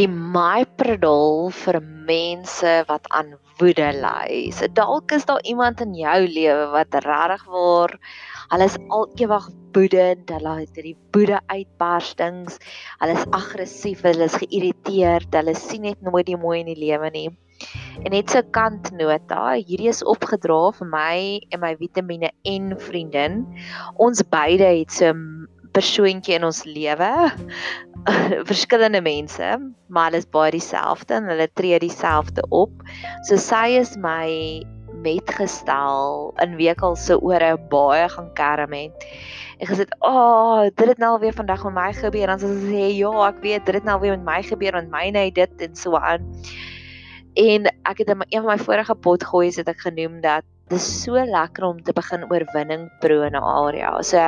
die mypredol vir mense wat aan woede ly. So dalk is daar iemand in jou lewe wat regtig waar hulle is al ewig woedend, hulle het hierdie woede uitbarstings, hulle is aggressief, hulle is geïrriteerd, hulle sien net nooit die mooi in die lewe nie. En net so kantnota, hierdie is opgedra vir my en my Vitamiene N vriendin. Ons beide het so persoontjie in ons lewe verskillende mense, maar hulle is baie dieselfde en hulle tree dieselfde op. So sy is my metgestel in week al se ore baie gaan kerm het. Ek gesê, "Ag, oh, dit het nou weer vandag met my gebeur." Dan sê sy, "Ja, ek weet, dit het nou weer met my gebeur want myne het dit en so aan." En ek het in een van my vorige potgooi het ek genoem dat dis so lekker om te begin oorwinning prone area. So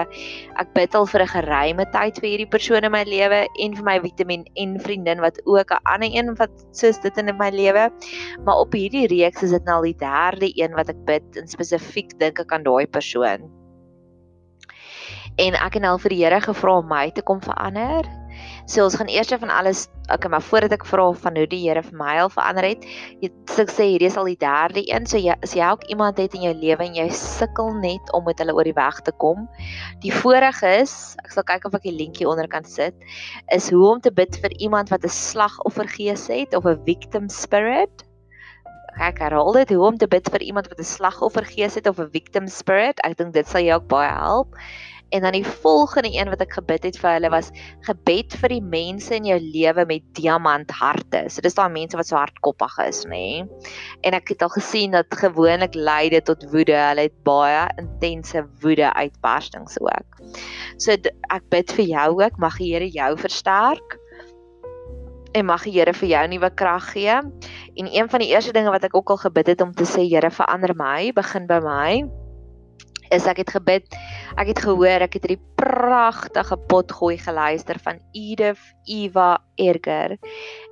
ek bid al vir 'n geruime tyd vir hierdie persoon in my lewe en vir my Vitamiin en vriendin wat ook 'n ander een wat soos dit in my lewe. Maar op hierdie reeks is dit nou al die derde een wat ek bid en spesifiek dink ek aan daai persoon. En ek het nou vir die Here gevra om my te kom verander So ons gaan eers van alles okay, maar voordat ek vra van hoe die Here vir my al verander het, jy sê hierdie is al die derde een. So jy as jy ook iemand het in jou lewe en jy sukkel net om met hulle oor die weg te kom. Die vorige is, ek sal kyk of ek die linkie onder kan sit, is hoe om te bid vir iemand wat 'n slagoffergees het of 'n victim spirit. Kyk, herhaal dit hoe om te bid vir iemand wat 'n slagoffergees het of 'n victim spirit. Ek dink dit sal jou ook baie help. En dan die volgende een wat ek gebid het vir hulle was gebed vir die mense in jou lewe met diamantharte. So dis daai mense wat so hardkoppig is, nê. Nee? En ek het al gesien dat gewoonlik lei dit tot woede. Hulle het baie intense woede uitbarstings ook. So ek bid vir jou ook, mag die Here jou versterk. En mag die Here vir jou nuwe krag gee. En een van die eerste dinge wat ek ook al gebid het om te sê Here verander my, begin by my is ek het gebid. Ek het gehoor ek het hierdie pragtige potgooi geluister van Edith Eva Erger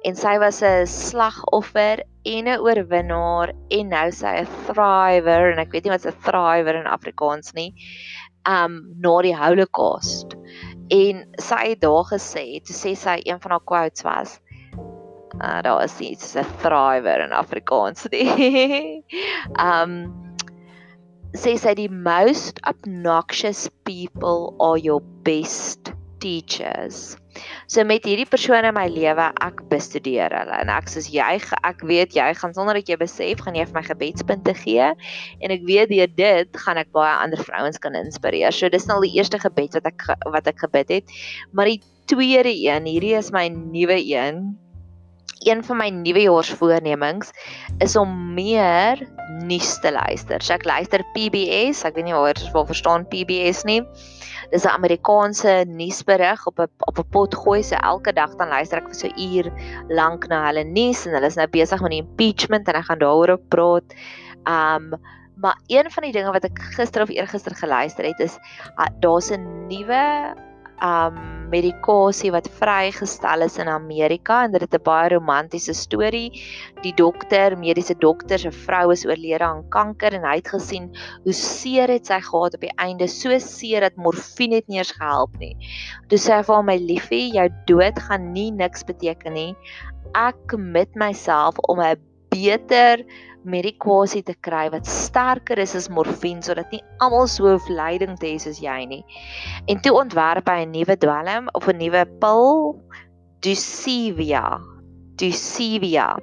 en sy was 'n slagoffer en 'n oorwinnaar en nou sy 'n thriver en ek weet nie wat 'n thriver in Afrikaans nie. Um na die Holocaust. En sy het daar gesê, toe sê sy een van haar quotes was uh daar is iets 'n thriver in Afrikaans nie. um sê sy die most obnoxious people are your best teachers. So met hierdie persoon in my lewe, ek bestudeer hulle en ek sê jy ek weet jy gaan sonder dat jy besef gaan jy vir my gebedspunte gee en ek weet deur dit gaan ek baie ander vrouens kan inspireer. So dis nou die eerste gebed wat ek wat ek gebid het. Maar die tweede een, hierdie is my nuwe een een van my nuwejaarsvoornemings is om meer nuus te luister. So ek luister PBS, ek weet nie waar jy verstaan PBS nie. Dis 'n Amerikaanse nuusberig op 'n op 'n pot gooi se so elke dag dan luister ek vir so 'n uur lank na hulle nuus en hulle is nou besig met die impeachment en ek gaan daaroor ook praat. Um maar een van die dinge wat ek gister of eergister geluister het is daar's 'n nuwe um medikasie wat vrygestel is in Amerika en dit het 'n baie romantiese storie. Die dokter, mediese dokter se vrou is oorlede aan kanker en hy het gesien hoe seer het sy gehad op die einde, so seer dat morfine net nie eens gehelp nie. Toe sê hy vir haar my liefie, jou dood gaan nie niks beteken nie. Ek commit myself om 'n beter medikasie te kry wat sterker is as morfine sodat nie almal so hoef lyding te hê soos jy nie. En toe ontwerp hy 'n nuwe dwelm of 'n nuwe pil, Ducevia. Ducevia.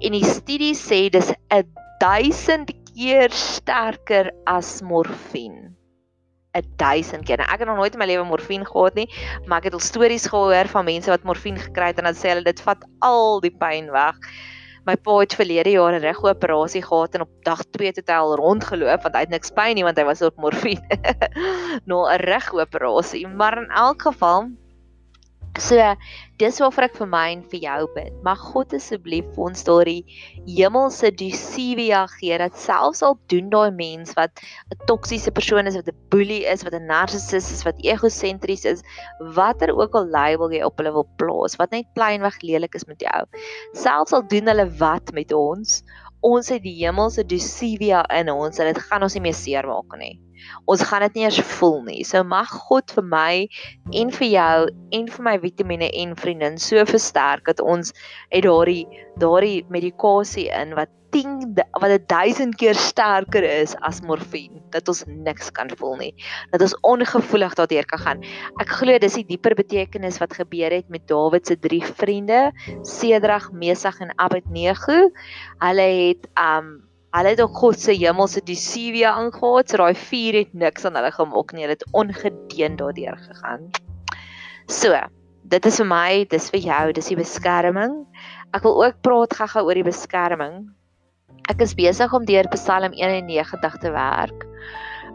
En die studie sê dis 'n 1000 keer sterker as morfine. 'n 1000 keer. Nou, ek het nog nooit in my lewe morfine gehad nie, maar ek het al stories gehoor van mense wat morfine gekry het en dan sê hulle dit vat al die pyn weg my pa het verlede jaar 'n regoperasie gehad en op dag 2 het hy al rondgeloop want hy het niks pyn nie want hy was op morfine. nou 'n regoperasie, maar in elk geval So dis waarvoor ek vir my en vir jou bid. Mag God asseblief vir ons daardie hemelse dusivia gee dat selfs al doen daai mens wat 'n toksiese persoon is, wat 'n boelie is, wat 'n narcissus is, wat egosentries is, watter ook al label jy op hulle wil plaas, wat net plainweg lelik is met jou. Selfs al doen hulle wat met ons, ons het die hemelse dosivia in ons en dit gaan ons nie meer seermaak nie. Ons gaan dit nie eers voel nie. So mag God vir my en vir jou en vir my Vitamiene en vriendin so versterk dat ons het daardie daardie medikasie in wat 10 wat 1000 keer sterker is as morfine dat ons niks kan voel nie dat ons ongevoelig daardeur kan gaan ek glo dis die dieper betekenis wat gebeur het met Dawid se drie vriende Sedrag, Mesach en Abednego hulle het um Hulle het ook God se hemelse disivia aangegaan, so daai vuur het niks aan hulle gemaak nie. Hulle het ongedeen daardeur gegaan. So, dit is vir my, dis vir jou, dis die beskerming. Ek wil ook praat gaga oor die beskerming. Ek is besig om deur Psalm 91 te werk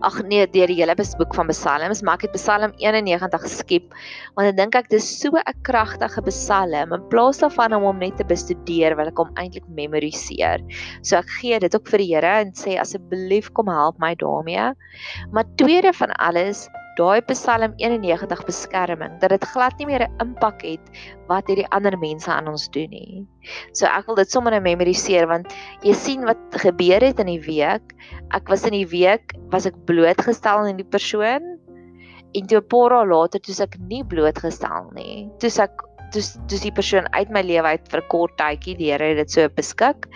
ag nee deur die hele boek van Psalms, maar ek het Psalm 91 geskiep want ek dink ek dis so 'n kragtige Psalm in plaas daarvan om hom net te bestudeer, wil ek hom eintlik memoriseer. So ek gee dit ook vir die Here en sê asseblief kom help my daarmee. Maar tweede van alles, daai Psalm 91 beskerming dat dit glad nie meer 'n impak het wat hierdie ander mense aan ons doen nie. So ek wil dit sommer net memoriseer want jy sien wat gebeur het in die week. Ek was in die week was ek blootgestel aan die persoon en toe 'n paar dae later toe ek nie blootgestel nie. Toe ek toe toe die persoon uit my lewe uit vir 'n kort tydjie, die Here het dit so beskik.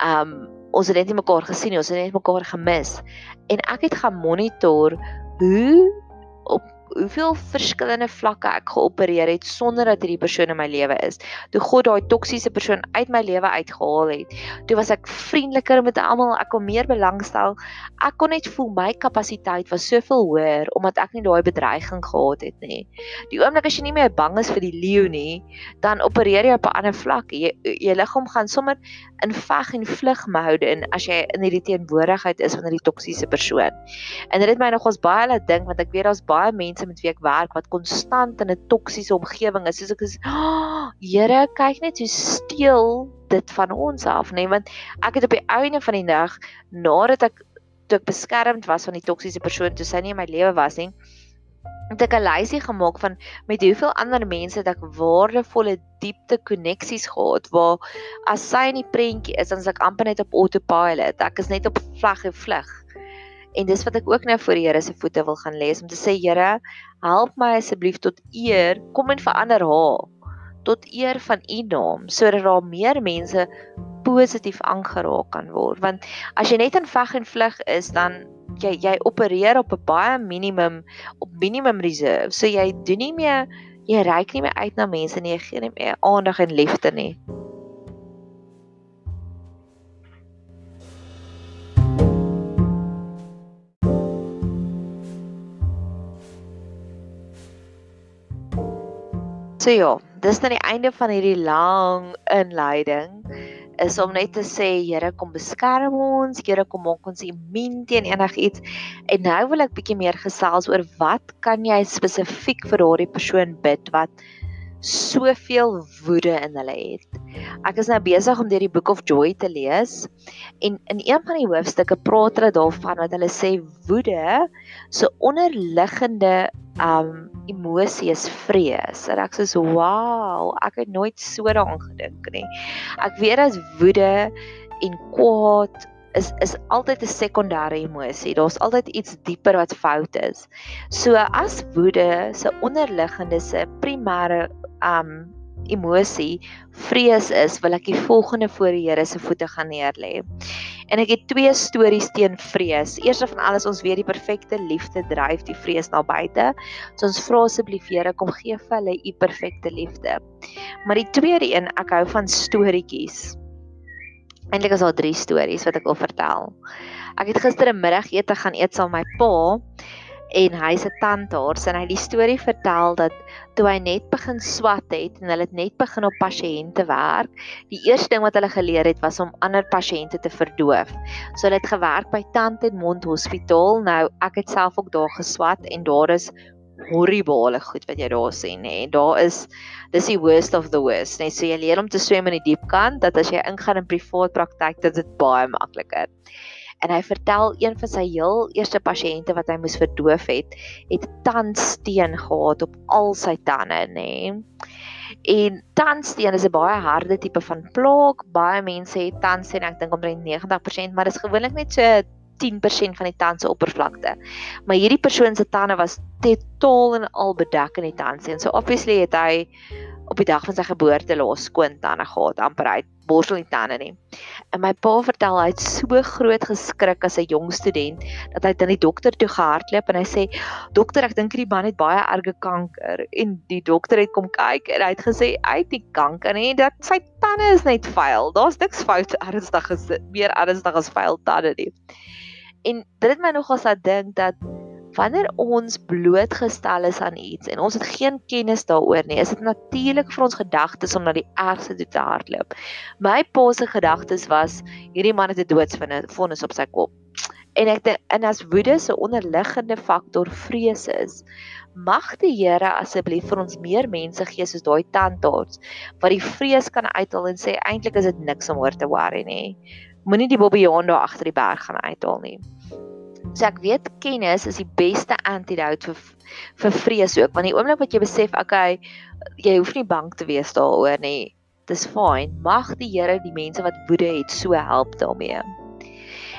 Um ons het net nie mekaar gesien nie, ons het net mekaar gemis. En ek het gaan monitor hoe op hoeveel verskillende vlakke ek geopereer het sonder dat hierdie persoon in my lewe is. Toe God daai toksiese persoon uit my lewe uitgehaal het, toe was ek vriendeliker met almal, ek kon meer belangstel. Ek kon net voel my kapasiteit was soveel hoër omdat ek nie daai bedreiging gehad het nie. Die oomblik as jy nie meer bang is vir die leeu nie, dan opereer jy op 'n ander vlak. Jy jou liggaam gaan sommer in veg en vlug mode in as jy in hierdie teenwoordigheid is van hierdie toksiese persoon. En dit het my nogals baie laat dink want ek weet daar's baie mense met wie ek werk wat konstant in 'n toksiese omgewing is. Soos ek is, oh, Here, kyk net hoe steel dit van ons af, nê, nee? want ek het op die einde van die nag nadat ek toe ek beskermd was van die toksiese persoon toe sy nie in my lewe was nie, het ek 'n lysie gemaak van met hoeveel ander mense het ek waardevolle diepte koneksies gehad waar as sy in die prentjie is dan is ek amper net op autopilot ek is net op vlug en vlug en dis wat ek ook nou voor die Here se voete wil gaan lees om te sê Here help my asseblief tot eer kom en verander haar tot eer van u naam sodat daar meer mense positief aangeraak kan word want as jy net in veg en vlug is dan jy jy opereer op 'n baie minimum op minimum reserve. So jy doen nie meer jy reik nie meer uit na mense nie, jy gee nie meer aandag en liefde nie. So ja, dis dan die einde van hierdie lang inleiding is om net te sê Here kom beskerm ons, Here kom maak ons immuun teen enigiets. En nou wil ek bietjie meer gesels oor wat kan jy spesifiek vir daardie persoon bid wat soveel woede in hulle het. Ek is nou besig om deur die Book of Joy te lees en in een van die hoofstukke praat hulle daarvan wat hulle sê woede se so onderliggende um emosie is vrees. En ek sê wow, ek het nooit so daaraan gedink nie. Ek weet as woede en kwaad is is altyd 'n sekondêre emosie. Daar's altyd iets dieper wat fout is. So as woede se onderliggende se primêre um emosie vrees is, wil ek die volgende voor die Here se voete gaan neerlê. En ek het twee stories teen vrees. Eerste van alles ons weet die perfekte liefde dryf die vrees na buite. So ons vra asseblief Here kom gee vir hulle u perfekte liefde. Maar die tweede een, ek hou van storieetjies. Eintlik is daar drie stories wat ek wil vertel. Ek het gister 'n middagete gaan eet saam met my pa en hy se tandarts en hy die storie vertel dat toe hy net begin swat het en hulle het net begin op pasiënte werk, die eerste ding wat hulle geleer het was om ander pasiënte te verdoof. So hulle het gewerk by tand en mond hospitaal. Nou ek het self ook daar geswat en daar is horribele goed wat jy daar sien nê. Daar is dis die worst of the worst nê. So jy leer om te swem in die diep kant dat as jy ingaan in privaat praktyk, dit is baie makliker en hy vertel een van sy heel eerste pasiënte wat hy moes verdoof het, het tandsteen gehad op al sy tande, nê. En tandsteen is 'n baie harde tipe van plaak. Baie mense het tandsteen, ek dink omtrent 90%, maar dit is gewoonlik net so 10% van die tand se oppervlakte. Maar hierdie persoon se tande was totaal en al bedek in die tandsteen. So obviously het hy op die dag van sy geboorte los skoon tande gehad, amper uit borstel nie tande nie. En my pa vertel hy het so groot geskrik as 'n jong student dat hy dan die dokter toe gehardloop en hy sê dokter ek dink hierdie man het baie erge kanker en die dokter het kom kyk en hy het gesê hy het nie kanker nie dat sy tande is net vuil. Daar's niks fout ernstig is meer ernstig as vuil tande nie. En dit het my nogal laat dink dat wanneer ons blootgestel is aan iets en ons het geen kennis daaroor nie, is dit natuurlik vir ons gedagtes om na die ergste toe te hardloop. My pa se gedagtes was hierdie man het 'n doodsvonnis op sy kop. En ek dink en as woede se onderliggende faktor vrees is, mag die Here asseblief vir ons meer mense gee soos daai tandarts wat die vrees kan uithaal en sê eintlik is dit niks om oor te worry nie. Moenie die bobbejaan daar agter die berg gaan uithaal nie. So ek weet kennis is die beste antidote vir vir vrees ook. Want die oomblik wat jy besef okay jy hoef nie bang te wees daaroor nie dis fyn mag die Here die mense wat woede het so help daarmee.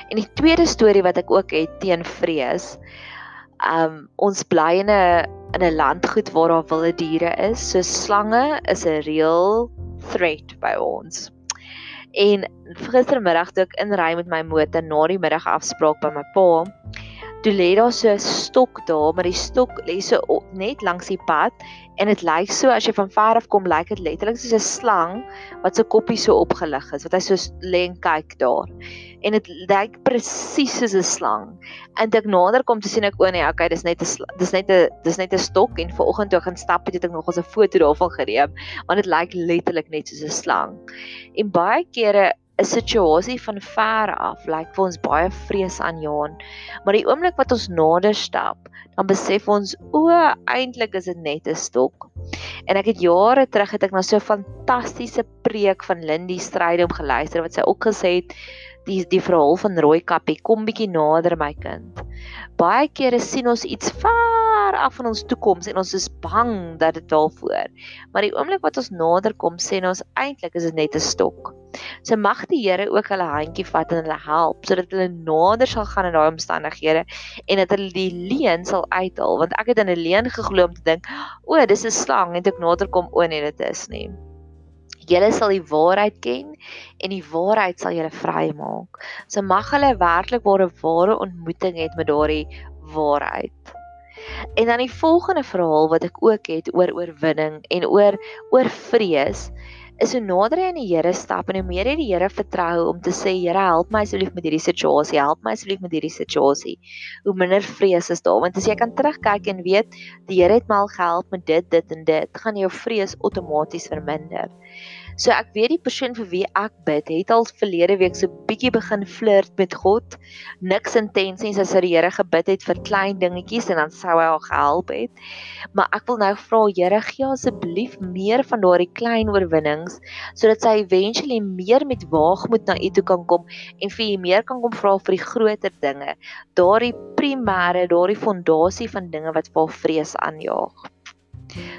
En die tweede storie wat ek ook het teen vrees um ons bly in 'n in 'n landgoed waar daar wilde diere is. So slange is 'n real threat by ons En gistermiddag toe ek inry met my motor na die middagafspraak by my pa, toe lê daar so 'n stok daar, maar die stok lê so net langs die pad en dit lyk so as jy van ver af kom, lyk dit letterlik soos 'n slang wat se koppie so opgelig is, wat hy so lê en kyk daar en dit lyk presies soos 'n slang. En ek nader kom te sien ek o nee, okay, dis net 'n dis net 'n dis net 'n stok en vanoggend toe ek gaan stap het, het ek nog 'n foto daarvan geneem want dit lyk letterlik net soos 'n slang. En baie kere 'n situasie van ver af lyk vir ons baie vrees aanjaan. Maar die oomblik wat ons nader stap, dan besef ons o, eintlik is dit net 'n stok. En ek het jare terug het ek na so 'n fantastiese preek van Lindy Strydom geluister wat sy ook gesê het die die verhaal van Rooikappie kom bietjie nader my kind. Baie kere sien ons iets ver af in ons toekoms en ons is bang dat dit daar voor. Maar die oomblik wat ons nader kom, sê ons eintlik is dit net 'n stok. So mag die Here ook hulle handjie vat en hulle help sodat hulle nader sal gaan in daai omstandighede en dat hulle die leuen sal uithaal want ek het in 'n leuen geglo om te dink, o, dis 'n slang en ek nader kom, o nee, dit is nie. Julle sal die waarheid ken en die waarheid sal julle vrymaak. So mag hulle werklik ware ware ontmoeting het met daardie waarheid. En dan die volgende verhaal wat ek ook het oor oorwinning en oor oor vrees is hoe nader jy aan die Here stap en hoe meer jy die Here vertrou om te sê Here help my asseblief met hierdie situasie, help my asseblief met hierdie situasie. Hoe minder vrees is daar want as jy kan terugkyk en weet die Here het my al gehelp met dit, dit en dit, gaan jou vrees outomaties verminder. So ek weet die persoon vir wie ek bid, het al verlede week so bietjie begin flirt met God. Niks intensies as hy die Here gebid het vir klein dingetjies en dan sou hy al gehelp het. Maar ek wil nou vra Here, gee asseblief meer van daardie klein oorwinnings sodat sy eventually meer met waagmoed na U toe kan kom en vir U meer kan kom vra vir die groter dinge. Daardie primêre, daardie fondasie van dinge wat vir vrees aanjaag.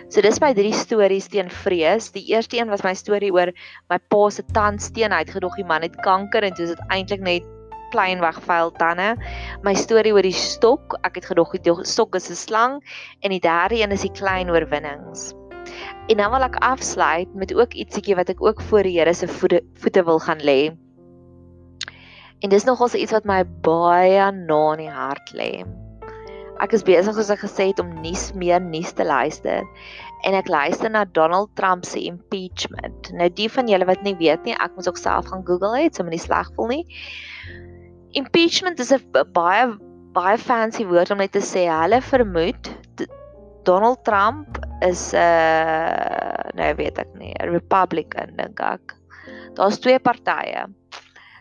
So dis my drie stories teen vrees. Die eerste een was my storie oor my pa se tandsteen uitgedog die man het kanker en dit is eintlik net klein wegvuil tande. My storie oor die stok, ek het gedog die stok is 'n slang en die derde een is die klein oorwinnings. En dan wil ek afsluit met ook ietsiekie wat ek ook voor die Here se voete voete wil gaan lê. En dis nogals iets wat my baie na in die hart lê ek is besig soos ek gesê het om nuus meer nuus te luister en ek luister na Donald Trump se impeachment. Nou die van julle wat nie weet nie, ek moes ook self gaan Google het, so moenie sleg voel nie. Impeachment is 'n baie baie fancy woord om net te sê hulle vermoed Donald Trump is 'n uh, nou weet ek nie, 'n Republican dink ek. Daar's twee partye.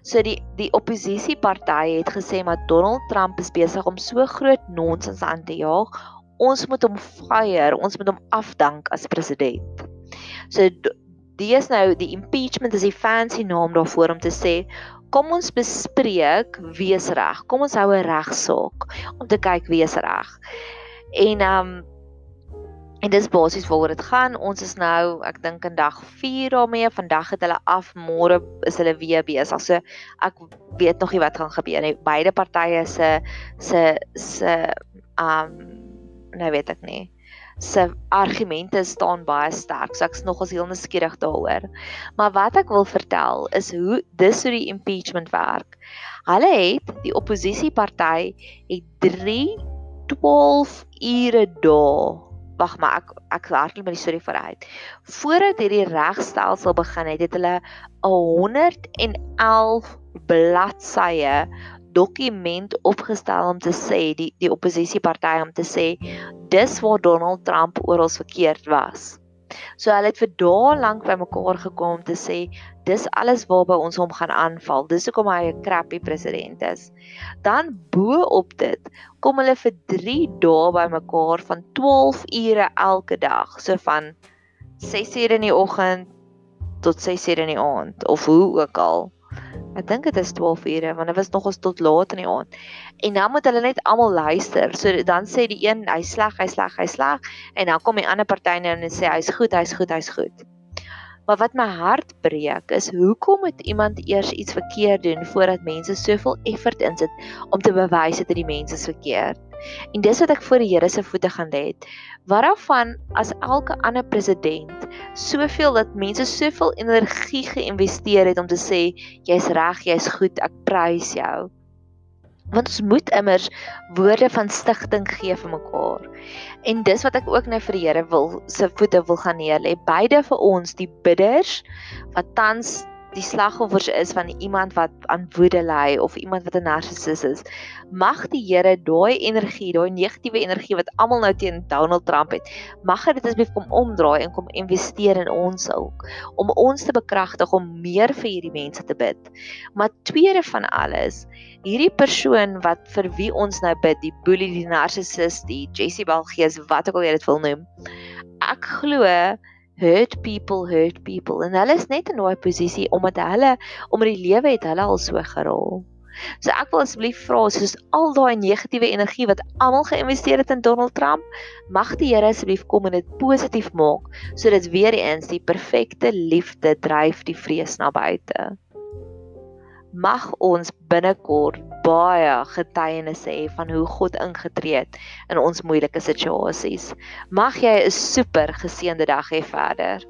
So die die oppositieparty het gesê maar Donald Trump is besig om so groot nonsens aan te jaag. Ons moet hom fire, ons moet hom afdank as president. So die is nou die impeachment is die fancy naam daarvoor om te sê kom ons bespreek wie is reg. Kom ons hou 'n regsaak om te kyk wie is reg. En um En dis basies waaroor dit gaan. Ons is nou, ek dink in dag 4 daarmee. Vandag het hulle af, môre is hulle weer besig. So ek weet nog nie wat gaan gebeur nie. Beide partye se se se um nou weet ek nie. Se argumente staan baie sterk. So ek's nogals heel nuuskierig daaroor. Maar wat ek wil vertel is hoe dis hoe die impeachment werk. Hulle het die oppositieparty het 3 12 ure dae wag maar ek ek hardloop met die storie vooruit. Voordat hierdie regstelsel begin het, het hulle 'n 111 bladsye dokument opgestel om te sê die die oppositieparty om te sê dis waar Donald Trump oral verkeerd was. So hulle het vir dae lank bymekaar gekom om te sê dis alles waarby ons hom gaan aanval. Dis hoekom hy 'n crappy president is. Dan bo op dit kom hulle vir 3 dae bymekaar van 12 ure elke dag. So van 6 ure in die oggend tot 6 ure in die aand of hoe ook al. Ek dink dit is 12 ure want dit was nog ons tot laat in die aand. En dan moet hulle net almal luister. So dan sê die een hy sleg, hy sleg, hy sleg en dan kom die ander party nou en sê hy's goed, hy's goed, hy's goed. Maar wat my hart breek is hoekom moet iemand eers iets verkeerd doen voordat mense soveel effort insit om te bewys dat die mense is verkeerd? En dis wat ek voor die Here se voete gaan lê. Wat daarvan as elke ander president soveel dat mense soveel energie geïnvesteer het om te sê jy's reg, jy's goed, ek prys jou. Want ons moet immers woorde van stigting gee vir mekaar. En dis wat ek ook nou vir die Here wil se voete wil gaan neer lê. Beide vir ons die bidders wat tans die slagoffers is van iemand wat aan woede ly of iemand wat 'n narcissus is. Mag die Here daai energie, daai negatiewe energie wat almal nou teen Donald Trump het, mag dit asseblief kom omdraai en kom investeer in ons ook om ons te bekragtig om meer vir hierdie mense te bid. Maar tweede van alles, hierdie persoon wat vir wie ons nou bid, die bully, die narcissus, die Jezebel gees, wat ook al jy dit wil noem. Ek glo hurt people hurt people en hulle is net in daai posisie omdat hulle om in die lewe het hulle al so gerol. So ek wil asseblief vra soos al daai negatiewe energie wat almal geïnvesteer het in Donald Trump, mag die Here asseblief kom en dit positief maak sodat weer eens die perfekte liefde dryf die vrees na buite mag ons binnekort baie getuienisse hê van hoe God ingetree het in ons moeilike situasies. Mag jy 'n super geseënde dag hê verder.